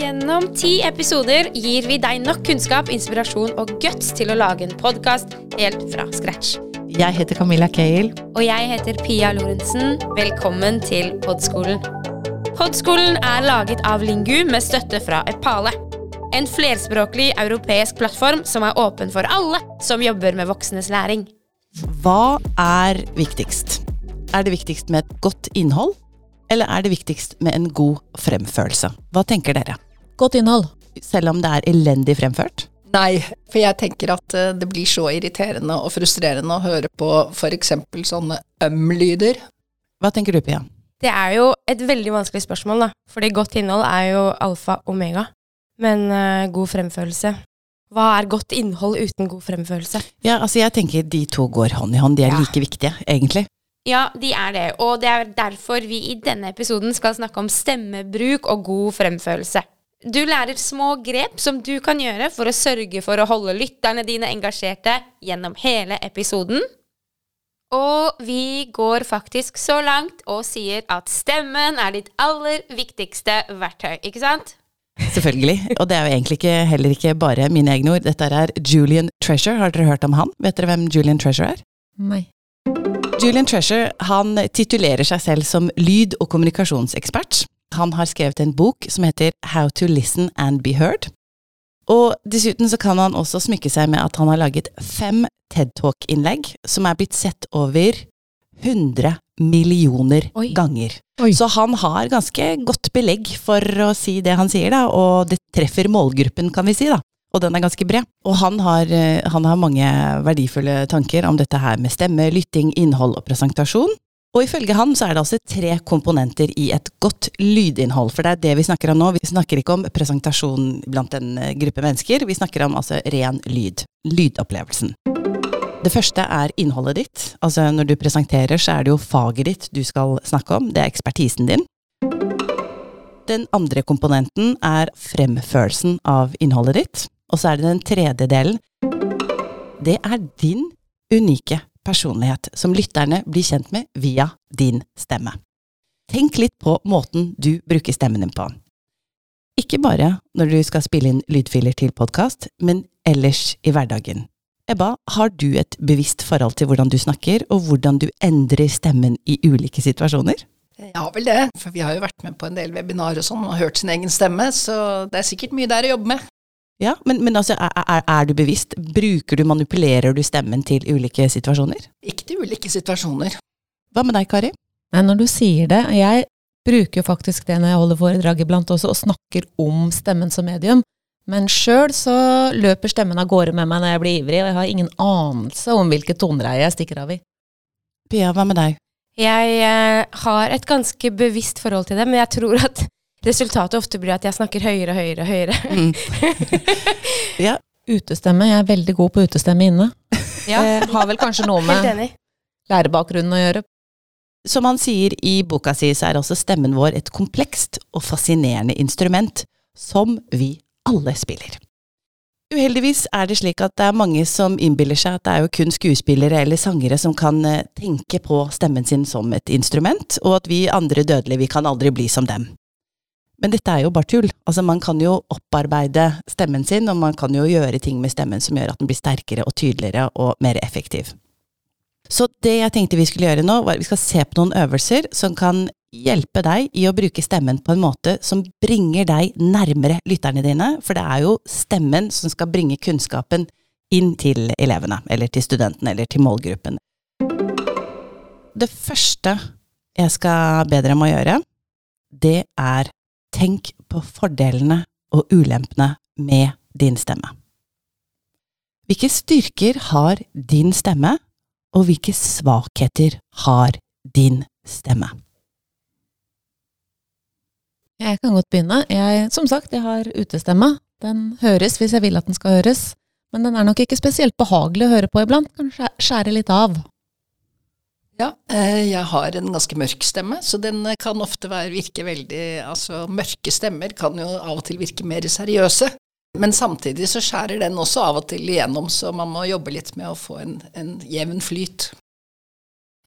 Gjennom ti episoder gir vi deg nok kunnskap, inspirasjon og guts til å lage en podkast helt fra scratch. Jeg heter Camilla Cale. Og jeg heter Pia Lorentzen. Velkommen til Podskolen. Podskolen er laget av Lingu med støtte fra Epale. En flerspråklig europeisk plattform som er åpen for alle som jobber med voksnes læring. Hva er viktigst? Er det viktigst med et godt innhold, eller er det viktigst med en god fremførelse? Hva tenker dere? Godt innhold. Selv om det er elendig fremført? Nei, for jeg tenker at eh, det blir så irriterende og frustrerende å høre på f.eks. sånne øm-lyder. Hva tenker du, Pia? Det er jo et veldig vanskelig spørsmål, da. Fordi godt innhold er jo alfa omega. Men uh, god fremførelse Hva er godt innhold uten god fremførelse? Ja, altså jeg tenker de to går hånd i hånd. De er Ja. like viktige, egentlig. Ja, de er det. Og det er derfor vi i denne episoden skal snakke om stemmebruk og god fremførelse. Du lærer små grep som du kan gjøre for å sørge for å holde lytterne dine engasjerte gjennom hele episoden. Og vi går faktisk så langt og sier at stemmen er ditt aller viktigste verktøy, ikke sant? Selvfølgelig. Og det er jo egentlig ikke, heller ikke bare mine egne ord. Dette er Julian Treasure. Har dere hørt om han? Vet dere hvem Julian Treasure er? Nei. Julian Treasure han titulerer seg selv som lyd- og kommunikasjonsekspert. Han har skrevet en bok som heter How to Listen and Be Heard. Og dessuten så kan han også smykke seg med at han har laget fem TED Talk-innlegg som er blitt sett over 100 millioner Oi. ganger. Oi. Så han har ganske godt belegg for å si det han sier, da, og det treffer målgruppen, kan vi si, da. Og den er ganske bred. Og han har, eh, han har mange verdifulle tanker om dette her med stemme, lytting, innhold og presentasjon. Og ifølge han så er det altså tre komponenter i et godt lydinnhold, for det er det vi snakker om nå. Vi snakker ikke om presentasjon blant en eh, gruppe mennesker, vi snakker om altså ren lyd. Lydopplevelsen. Det første er innholdet ditt. Altså når du presenterer, så er det jo faget ditt du skal snakke om, det er ekspertisen din. Den andre komponenten er fremførelsen av innholdet ditt. Og så er det den tredje delen. Det er din unike personlighet som lytterne blir kjent med via din stemme. Tenk litt på måten du bruker stemmen din på. Ikke bare når du skal spille inn lydfiler til podkast, men ellers i hverdagen. Ebba, har du et bevisst forhold til hvordan du snakker, og hvordan du endrer stemmen i ulike situasjoner? Har vel det, for vi har jo vært med på en del webinarer og sånn og hørt sin egen stemme, så det er sikkert mye der å jobbe med. Ja, men, men altså, er, er, du bevisst? Bruker du, manipulerer du stemmen til ulike situasjoner? Ikke til ulike situasjoner. Hva med deg, Kari? Nei, når du sier det Jeg bruker jo faktisk det når jeg holder foredrag iblant også, og snakker om stemmen som medium. Men sjøl så løper stemmen av gårde med meg når jeg blir ivrig, og jeg har ingen anelse om hvilke tonereier jeg stikker av i. Pia, hva med deg? Jeg eh, har et ganske bevisst forhold til det, men jeg tror at resultatet ofte blir at jeg snakker høyere og høyere og høyere. Mm. ja, Utestemme. Jeg er veldig god på utestemme inne. Ja, Det har vel kanskje noe med lærebakgrunnen å gjøre. Som han sier i boka si, så er også stemmen vår et komplekst og fascinerende instrument som vi alle spiller. Uheldigvis er det slik at det er mange som innbiller seg at det er jo kun skuespillere eller sangere som kan eh, tenke på stemmen sin som et instrument, og at vi andre dødelige, vi kan aldri bli som dem. Men dette er jo bare tull. Altså, man kan jo opparbeide stemmen sin, og man kan jo gjøre ting med stemmen som gjør at den blir sterkere og tydeligere og mer effektiv. Så det jeg tenkte vi skulle gjøre nå, var at vi skal se på noen øvelser som kan hjelpe deg i å bruke stemmen på en måte som bringer deg nærmere lytterne dine, for det er jo stemmen som skal bringe kunnskapen inn til elevene, eller til studentene, eller til målgruppen. Det første jeg skal be dere om å gjøre, det er tenk på fordelene og ulempene med din stemme. Hvilke styrker har din stemme, og hvilke svakheter har din stemme? Jeg kan godt begynne. Jeg, som sagt, jeg har utestemme. Den høres hvis jeg vil at den skal høres, men den er nok ikke spesielt behagelig å høre på iblant. Kan skjære litt av. Ja, eh, jeg har en ganske mørk stemme, så den eh, kan ofte være, virke veldig Altså, mørke stemmer kan jo av og til virke mer seriøse. Men samtidig så skjærer den også av og til igjennom, så man må jobbe litt med å få en, en jevn flyt.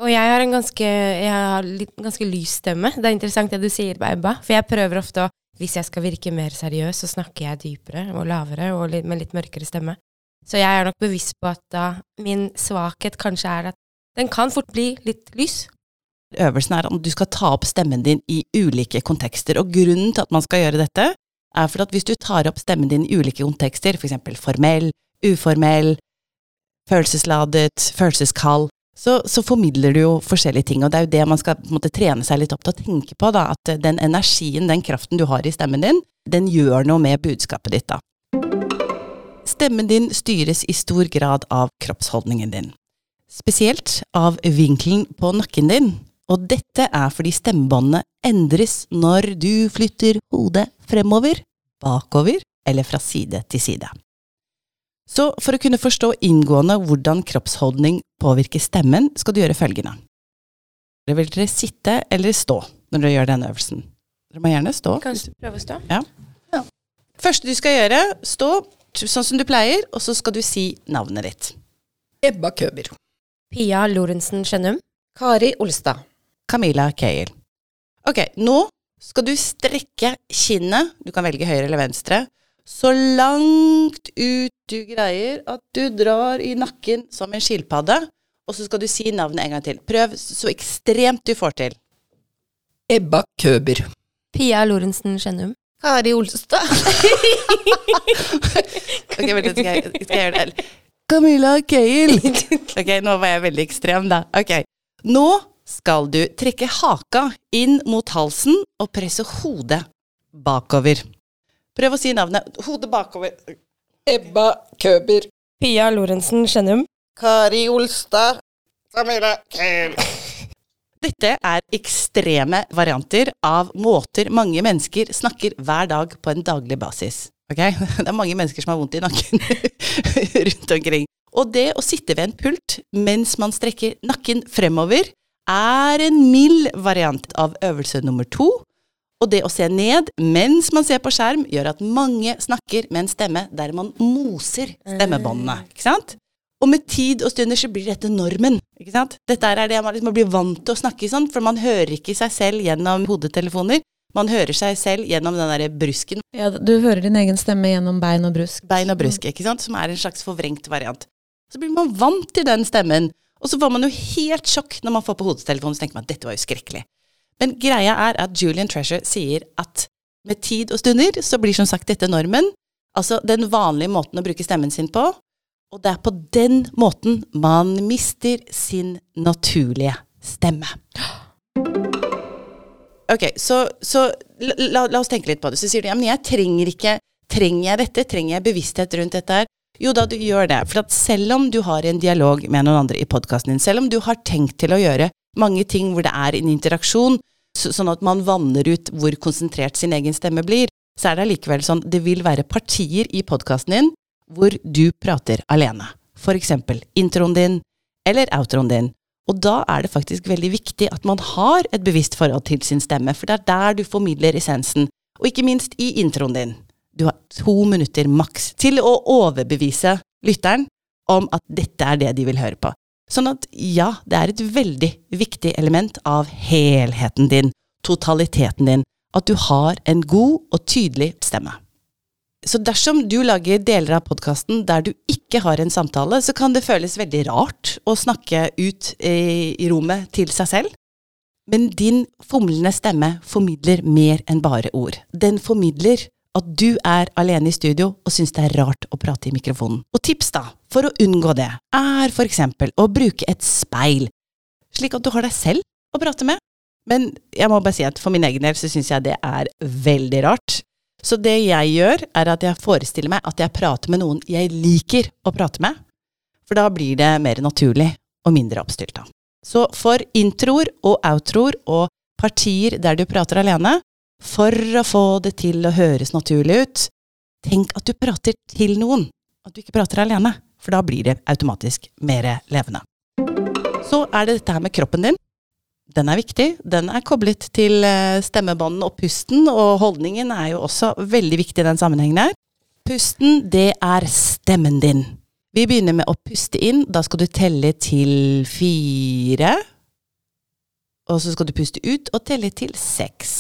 Og jeg har en ganske, jeg har litt, ganske lys stemme. Det er interessant det du sier, Ebba. For jeg prøver ofte å hvis jeg skal virke mer seriøs, så snakker jeg dypere og lavere og litt, med litt mørkere stemme. Så jeg er nok bevisst på at da min svakhet kanskje er at den kan fort bli litt lys. Øvelsen er at du skal ta opp stemmen din i ulike kontekster, og grunnen til at man skal gjøre dette, er for at hvis du tar opp stemmen din i ulike kontekster, for eksempel formell, uformell, følelsesladet, følelseskald, så, så, formidler du jo forskjellige ting, og det er jo det man skal måte, trene seg litt opp til å tenke på, da, at den energien, den kraften du har i stemmen din, den gjør noe med budskapet ditt, da. Stemmen din styres i stor grad av kroppsholdningen din, spesielt av vinkelen på nakken din, og dette er fordi stemmebåndene endres når du flytter hodet fremover, bakover eller fra side til side. Så for å kunne forstå inngående hvordan kroppsholdning påvirker stemmen, skal du gjøre følgende. Dere vil dere sitte eller stå når dere gjør denne øvelsen? Dere må gjerne stå. Kan du prøve å stå? Ja. ja. Første du skal gjøre, stå sånn som du pleier, og så skal du si navnet ditt. Ebba Køber. Pia Lorentzen Skjennum. Kari Olstad. Camilla Cale. Ok, nå skal du strekke kinnet, du kan velge høyre eller venstre, så langt ut du greier, at du drar i nakken som en skilpadde, og så skal du si navnet en gang til. Prøv så ekstremt du får til. Ebba Køber. Pia Lorentzen Skjennum. Kari Olstad. ok, vent litt, skal jeg, skal jeg gjøre det? Camilla Cale. ok, nå var jeg veldig ekstrem, da. Ok. Nå skal du trekke haka inn mot halsen og presse hodet bakover. Prøv å si navnet. Hodet bakover. Ebba Køber. Pia Lorentzen Skjennum. Kari Olstad. Camilla Kehl. Dette er ekstreme varianter av måter mange mennesker snakker hver dag på en daglig basis. Ok? Det er mange mennesker som har vondt i nakken rundt omkring. Og det å sitte ved en pult mens man strekker nakken fremover, er en mild variant av øvelse nummer to, og det å se ned mens man ser på skjerm, gjør at mange snakker med en stemme der man moser stemmebåndene. ikke sant? Og med tid og stunder så blir dette normen. ikke sant? Dette er det man liksom blir vant til å snakke sånn, for man hører ikke seg selv gjennom hodetelefoner. Man hører seg selv gjennom den derre brusken. Ja, du hører din egen stemme gjennom bein og brusk. Bein og brusk, ikke sant? Som er en slags forvrengt variant. Så blir man vant til den stemmen, og så får man jo helt sjokk når man får på hodetelefonen, så tenker man at dette var jo skrekkelig. Men greia er at Julian Treasure sier at med tid og stunder så blir som sagt dette normen. Altså den vanlige måten å bruke stemmen sin på. Og det er på den måten man mister sin naturlige stemme. Ok, så, så la, la, oss tenke litt på det. Så sier du ja, men jeg trenger ikke Trenger jeg dette? Trenger jeg bevissthet rundt dette her? Jo da, du gjør det. For selv om du har en dialog med noen andre i podkasten din, selv om du har tenkt til å gjøre mange ting hvor det er en interaksjon, sånn at man vanner ut hvor konsentrert sin egen stemme blir, så er det allikevel sånn det vil være partier i podkasten din hvor du prater alene. For eksempel introen din eller outroen din. Og da er det faktisk veldig viktig at man har et bevisst forhold til sin stemme, for det er der du formidler essensen. Og ikke minst i introen din. Du har to minutter maks til å overbevise lytteren om at dette er det de vil høre på. Sånn at ja, det er et veldig viktig element av helheten din, totaliteten din, at du har en god og tydelig stemme. Så dersom du lager deler av podkasten der du ikke har en samtale, så kan det føles veldig rart å snakke ut i, rommet til seg selv. Men din fomlende stemme formidler mer enn bare ord. Den formidler at du er alene i studio og syns det er rart å prate i mikrofonen. Og tips, da, for å unngå det, er for eksempel å bruke et speil, slik at du har deg selv å prate med. Men jeg må bare si at for min egen del så syns jeg det er veldig rart. Så det jeg gjør, er at jeg forestiller meg at jeg prater med noen jeg liker å prate med, for da blir det mer naturlig og mindre oppstylta. Så for introer og outroer og partier der du prater alene, for å få det til å høres naturlig ut, tenk at du prater til noen, at du ikke prater alene, for da blir det automatisk mer levende. Så er det dette her med kroppen din. Den er viktig. Den er koblet til eh, stemmebåndene og pusten, og holdningen er jo også veldig viktig i den sammenhengen her. Pusten, det er stemmen din. Vi begynner med å puste inn. Da skal du telle til fire. Og så skal du puste ut og telle til seks.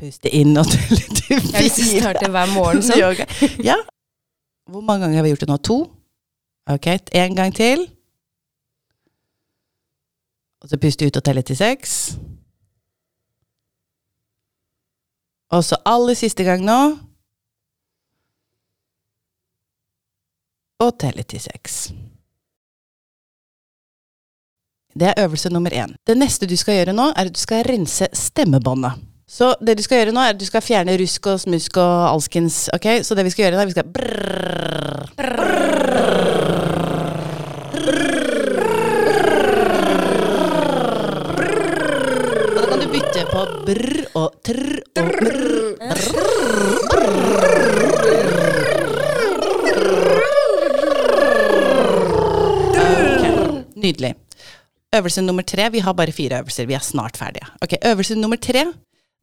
Puste inn og telle til Jeg starter hver morgen sånn. Ja. Hvor mange ganger har vi gjort det nå? To? Ok, en gang til. Og så puste ut og telle til seks. Og så aller siste gang nå. Og telle til seks. Det er øvelse nummer én. Det neste du skal gjøre nå, er at du skal rense stemmebåndet. Så det du skal gjøre nå, er at du skal fjerne rusk og smusk og alskens. Ok, Så det vi skal gjøre, er at vi skal brrrr. Og brr og trr og brr. Nydelig. Øvelse nummer tre. Vi har bare fire øvelser. Vi er snart ferdige. Ok, Øvelse nummer tre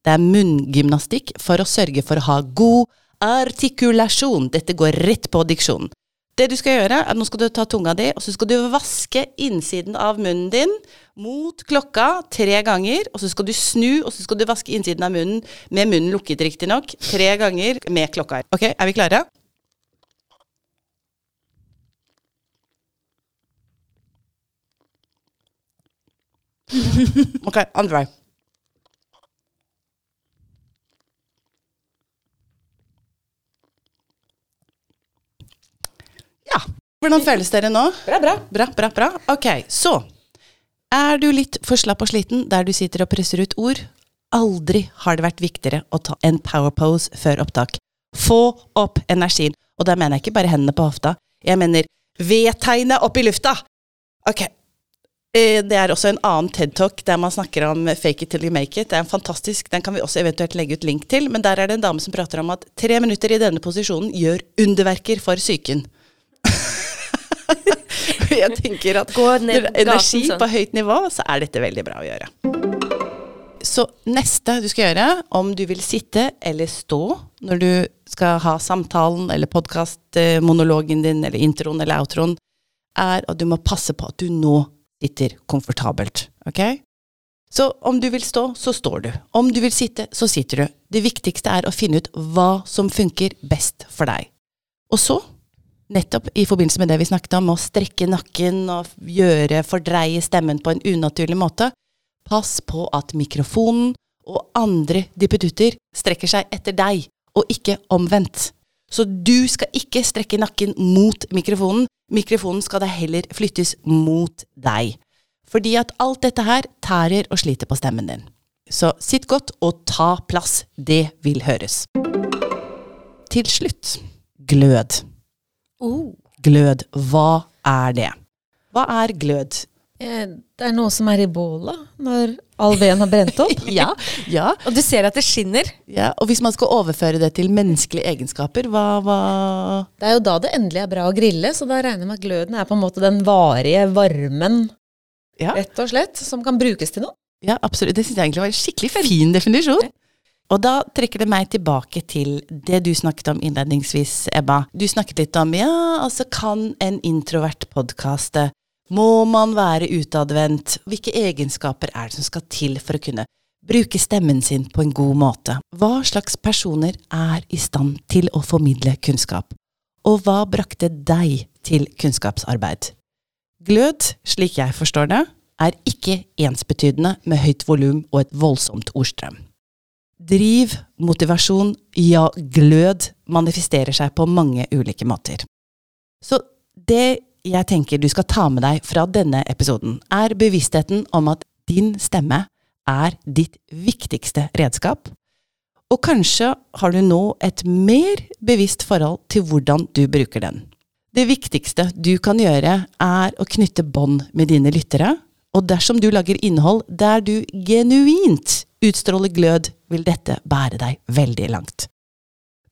det er munngymnastikk for å sørge for å ha god artikulasjon. Dette går rett på diksjonen. Det du skal gjøre, er at nå skal du ta tunga di, og så skal du vaske innsiden av munnen din mot klokka tre ganger. Og så skal du snu, og så skal du vaske innsiden av munnen med munnen lukket, riktignok, tre ganger med klokka. Ok, er vi klare? Ok, andre vei. Ja. Hvordan føles dere nå? Bra, bra. Bra, bra, bra. Ok, så Er du litt for slapp og sliten der du sitter og presser ut ord? Aldri har det vært viktigere å ta en power pose før opptak. Få opp energien. Og da mener jeg ikke bare hendene på hofta. Jeg mener V-tegnet opp i lufta! Ok. Eh, Det er også en annen TED-talk der man snakker om fake it till you make it. Det er en fantastisk, Den kan vi også eventuelt legge ut link til. Men der er det en dame som prater om at tre minutter i denne posisjonen gjør underverker for psyken. jeg tenker at når energi gaten sånn. på høyt nivå, så er dette veldig bra å gjøre. Så neste du skal gjøre, om du vil sitte eller stå når du skal ha samtalen eller podkastmonologen din eller introen eller outroen, er at du må passe på at du nå sitter komfortabelt. Ok? Så om du vil stå, så står du. Om du vil sitte, så sitter du. Det viktigste er å finne ut hva som funker best for deg. Og så, nettopp i forbindelse med det vi snakket om, å strekke nakken og gjøre, fordreie stemmen på en unaturlig måte, pass på at mikrofonen og andre dippedutter strekker seg etter deg, og ikke omvendt. Så du skal ikke strekke nakken mot mikrofonen, mikrofonen skal da heller flyttes mot deg. Fordi at alt dette her tærer og sliter på stemmen din. Så sitt godt og ta plass, det vil høres. Til slutt, glød. Oh. Glød, hva er det? Hva er glød? Eh, Det er noe som er i bålet når all veden har brent opp. Ja, ja, Og du ser at det skinner. ja. Og hvis man skal overføre det til menneskelige egenskaper, hva, hva Det er jo da det endelig er bra å grille, så da regner jeg med at gløden er på en måte den varige varmen, Ja, rett og slett, som kan brukes til noe. ja absolutt. Det syns jeg egentlig var en skikkelig fin definisjon. Og da trekker det meg tilbake til det du snakket om innledningsvis, Ebba. Du snakket litt om ja, altså kan en introvert podkaste? Må man være utadvendt? Hvilke egenskaper er det som skal til for å kunne bruke stemmen sin på en god måte? Hva slags personer er i stand til å formidle kunnskap? Og hva brakte deg til kunnskapsarbeid? Glød, slik jeg forstår det, er ikke ensbetydende med høyt volum og et voldsomt ordstrøm. Driv, motivasjon, ja, glød manifesterer seg på mange ulike måter. Så det jeg tenker du skal ta med deg fra denne episoden, er bevisstheten om at din stemme er ditt viktigste redskap, og kanskje har du nå et mer bevisst forhold til hvordan du bruker den. Det viktigste du kan gjøre, er å knytte bånd med dine lyttere, og dersom du lager innhold der du genuint utstråler glød, vil dette bære deg veldig langt.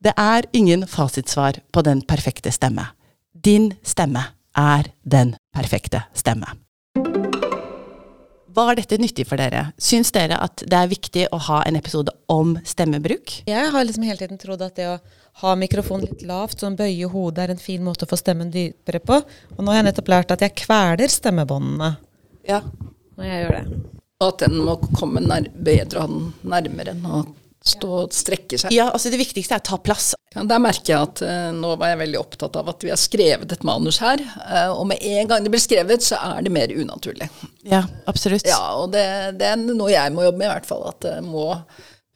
Det er ingen fasitsvar på den perfekte stemme. Din stemme er den perfekte stemme. Var dette nyttig for dere? Syns dere at det er viktig å ha en episode om stemmebruk? Jeg har liksom hele tiden trodd at det å ha mikrofonen litt lavt, sånn bøye hodet, er en fin måte å få stemmen dypere på. Og nå har jeg nettopp lært at jeg kveler stemmebåndene Ja. når jeg gjør det. Og at den må komme nær, bedre nærmere å Stå og strekke seg. Ja, altså det viktigste er å ta plass. Ja, der merker jeg at uh, nå var jeg veldig opptatt av at vi har skrevet et manus her. Uh, og med en gang det blir skrevet, så er det mer unaturlig. Ja, absolutt. Ja, og det, det er noe jeg må jobbe med, i hvert fall. At jeg må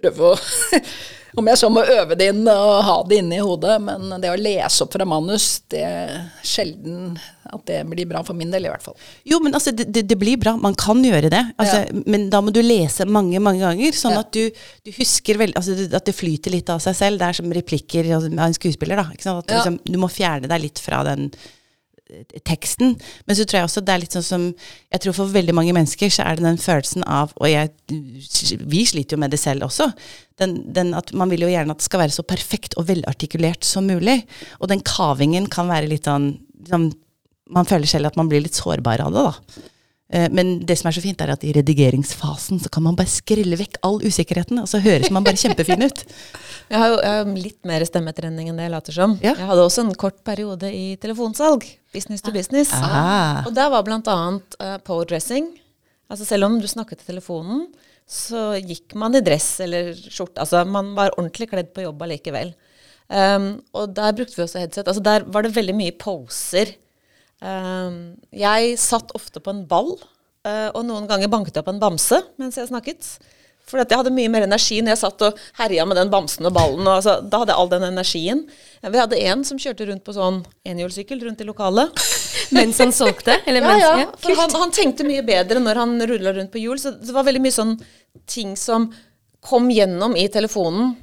prøve å Om jeg så må øve det inn og ha det inne i hodet, men det å lese opp fra manus, det er sjelden at det blir bra for min del, i hvert fall. Jo, men altså, det, det, blir bra. Man kan gjøre det. Altså, Ja. Men da må du lese mange, mange ganger, sånn Ja. at du, du husker vel, altså, at det flyter litt av seg selv. Det er som replikker av en skuespiller. da. At Ja. liksom, du må fjerne deg litt fra den teksten. Men så tror jeg også det er litt sånn som Jeg tror for veldig mange mennesker så er det den følelsen av Og jeg, vi sliter jo med det selv også. Den, den at Man vil jo gjerne at det skal være så perfekt og velartikulert som mulig. Og den kavingen kan være litt sånn liksom, Man føler selv at man blir litt sårbar av det, da. Eh, Men det som er så fint, er at i redigeringsfasen så kan man bare skrelle vekk all usikkerheten, og så høres man bare kjempefin ut. Jeg har jo jeg har litt mer stemmetrening enn det jeg later som. Ja. Jeg hadde også en kort periode i telefonsalg. Business to business. Ah. Og der var annet uh, pole-dressing. Altså selv om du snakket i telefonen, så gikk man i dress eller skjorte. Altså man var ordentlig kledd på jobb allikevel. Um, og der brukte vi også headset. Altså der var det veldig mye poser. Um, jeg satt ofte på en ball, uh, og noen ganger banket jeg opp en bamse mens jeg snakket. For jeg hadde mye mer energi når jeg satt og herja med den bamsen og ballen. Og altså, da hadde jeg all den energien. Vi hadde en som kjørte rundt på sånn enhjulssykkel rundt i lokalet. Mens han solgte? Eller Ja, mens, ja. ja, For han, han tenkte mye bedre når han rulla rundt på hjul. Så det var veldig mye sånn ting som kom gjennom i telefonen,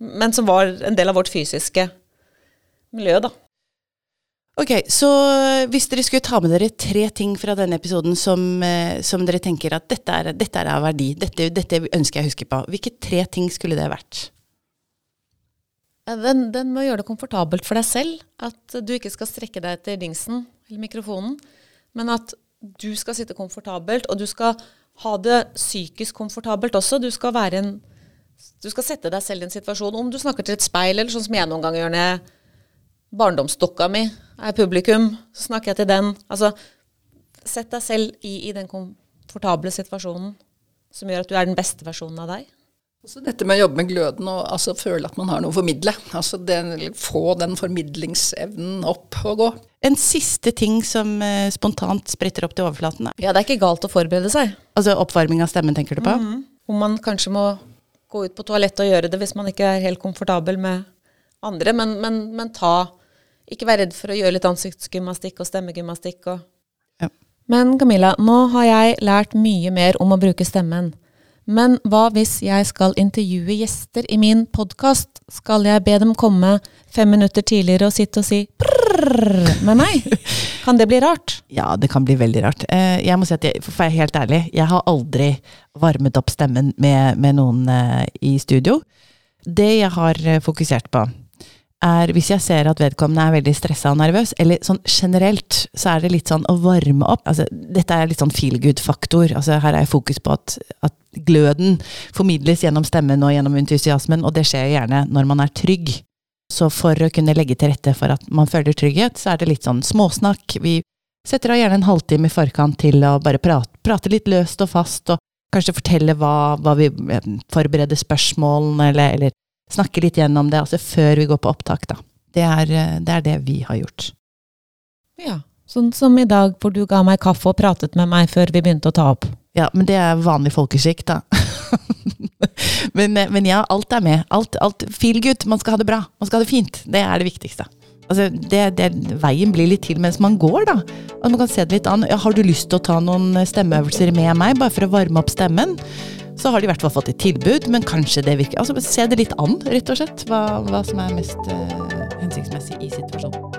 men som var en del av vårt fysiske miljø, da. Ok, så hvis dere skulle ta med dere tre ting fra denne episoden som, eh, som dere tenker at dette er, dette er av verdi, dette, dette ønsker jeg å huske på, hvilke tre ting skulle det vært? Den, den må gjøre det komfortabelt for deg selv. At du ikke skal strekke deg etter dingsen eller mikrofonen, men at du skal sitte komfortabelt, og du skal ha det psykisk komfortabelt også. Du skal en Du skal sette deg selv i en situasjon. Om du snakker til et speil, eller sånn som jeg noen ganger gjør når jeg barndomsdukka mi er publikum, så snakker jeg til den. Altså, sett deg selv i, i den komfortable situasjonen som gjør at du er den beste versjonen av deg. Også dette med å jobbe med gløden og altså føle at man har noe å formidle. Altså den, få den formidlingsevnen opp og gå. En siste ting som eh, spontant spretter opp til overflaten. er- Ja, det er ikke galt å forberede seg. Altså oppvarming av stemmen, tenker du på? Om man kanskje må gå ut på toalettet og gjøre det hvis man ikke er helt komfortabel med andre. Men, men, men ta Ikke vær redd for å gjøre litt ansiktsgymnastikk og stemmegymnastikk. Og Ja. men Camilla, nå har jeg lært mye mer om å bruke stemmen. Men hva hvis jeg skal intervjue gjester i min podkast? Skal jeg be dem komme fem minutter tidligere og sitte og si prrrr med meg? Kan det bli rart? Ja, det kan bli veldig rart. Eh, jeg må si at jeg, for å være helt ærlig, jeg har aldri varmet opp stemmen med, med noen eh, i studio. Det jeg har eh, fokusert på, er hvis jeg ser at vedkommende er veldig stressa og nervøs, eller sånn generelt, så er det litt sånn å varme opp. Altså, dette er litt sånn feel good-faktor. Altså, her er fokus på at, at gløden formidles gjennom stemmen og gjennom entusiasmen, og det skjer gjerne når man er trygg. Så for å kunne legge til rette for at man føler trygghet, så er det litt sånn småsnakk. Vi setter av gjerne en halvtime i forkant til å bare prate, prate litt løst og fast, og kanskje fortelle hva, hva vi forbereder spørsmålene, eller, eller snakke litt gjennom det, altså før vi går på opptak, da. Det er, eh, det er det vi har gjort. Ja. Sånn som i dag, hvor du ga meg kaffe og pratet med meg før vi begynte å ta opp. Ja, men det er vanlig folkeskikk, da. men, eh, men ja, alt er med. Alt, alt Feel good. Man skal ha det bra. Man skal ha det fint. Det er det viktigste. Altså, det, det, veien blir litt til mens man går, da. At man kan se det litt an. Ja, har du lyst til å ta noen stemmeøvelser med meg, bare for å varme opp stemmen? Så har de i hvert fall fått et tilbud, men kanskje det virker Altså, se det litt an, rett og slett. Hva, hva som er mest eh, hensiktsmessig i situasjonen.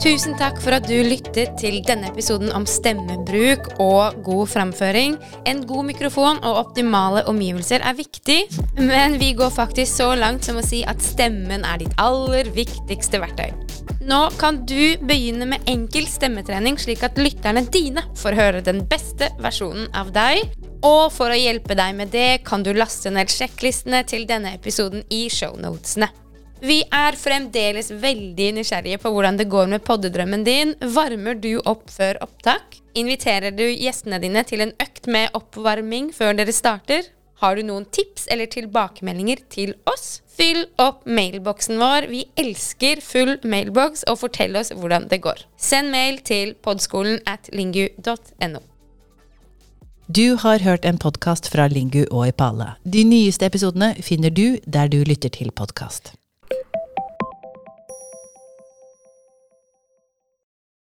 Tusen takk for at du lyttet til denne episoden om stemmebruk og god framføring. En god mikrofon og optimale omgivelser er viktig, men vi går faktisk så langt som å si at stemmen er ditt aller viktigste verktøy. Nå kan du begynne med enkel stemmetrening, slik at lytterne dine får høre den beste versjonen av deg. Og for å hjelpe deg med det, kan du laste ned sjekklistene til denne episoden i shownotene. Vi er fremdeles veldig nysgjerrige på hvordan det går med poddedrømmen din. Varmer du opp før opptak? Inviterer du gjestene dine til en økt med oppvarming før dere starter? Har du noen tips eller tilbakemeldinger til oss? Fyll opp mailboksen vår. Vi elsker full mailboks, og fortell oss hvordan det går. Send mail til podskolen at lingu.no. Du har hørt en podkast fra Lingu og Ipala. De nyeste episodene finner du der du lytter til podkast.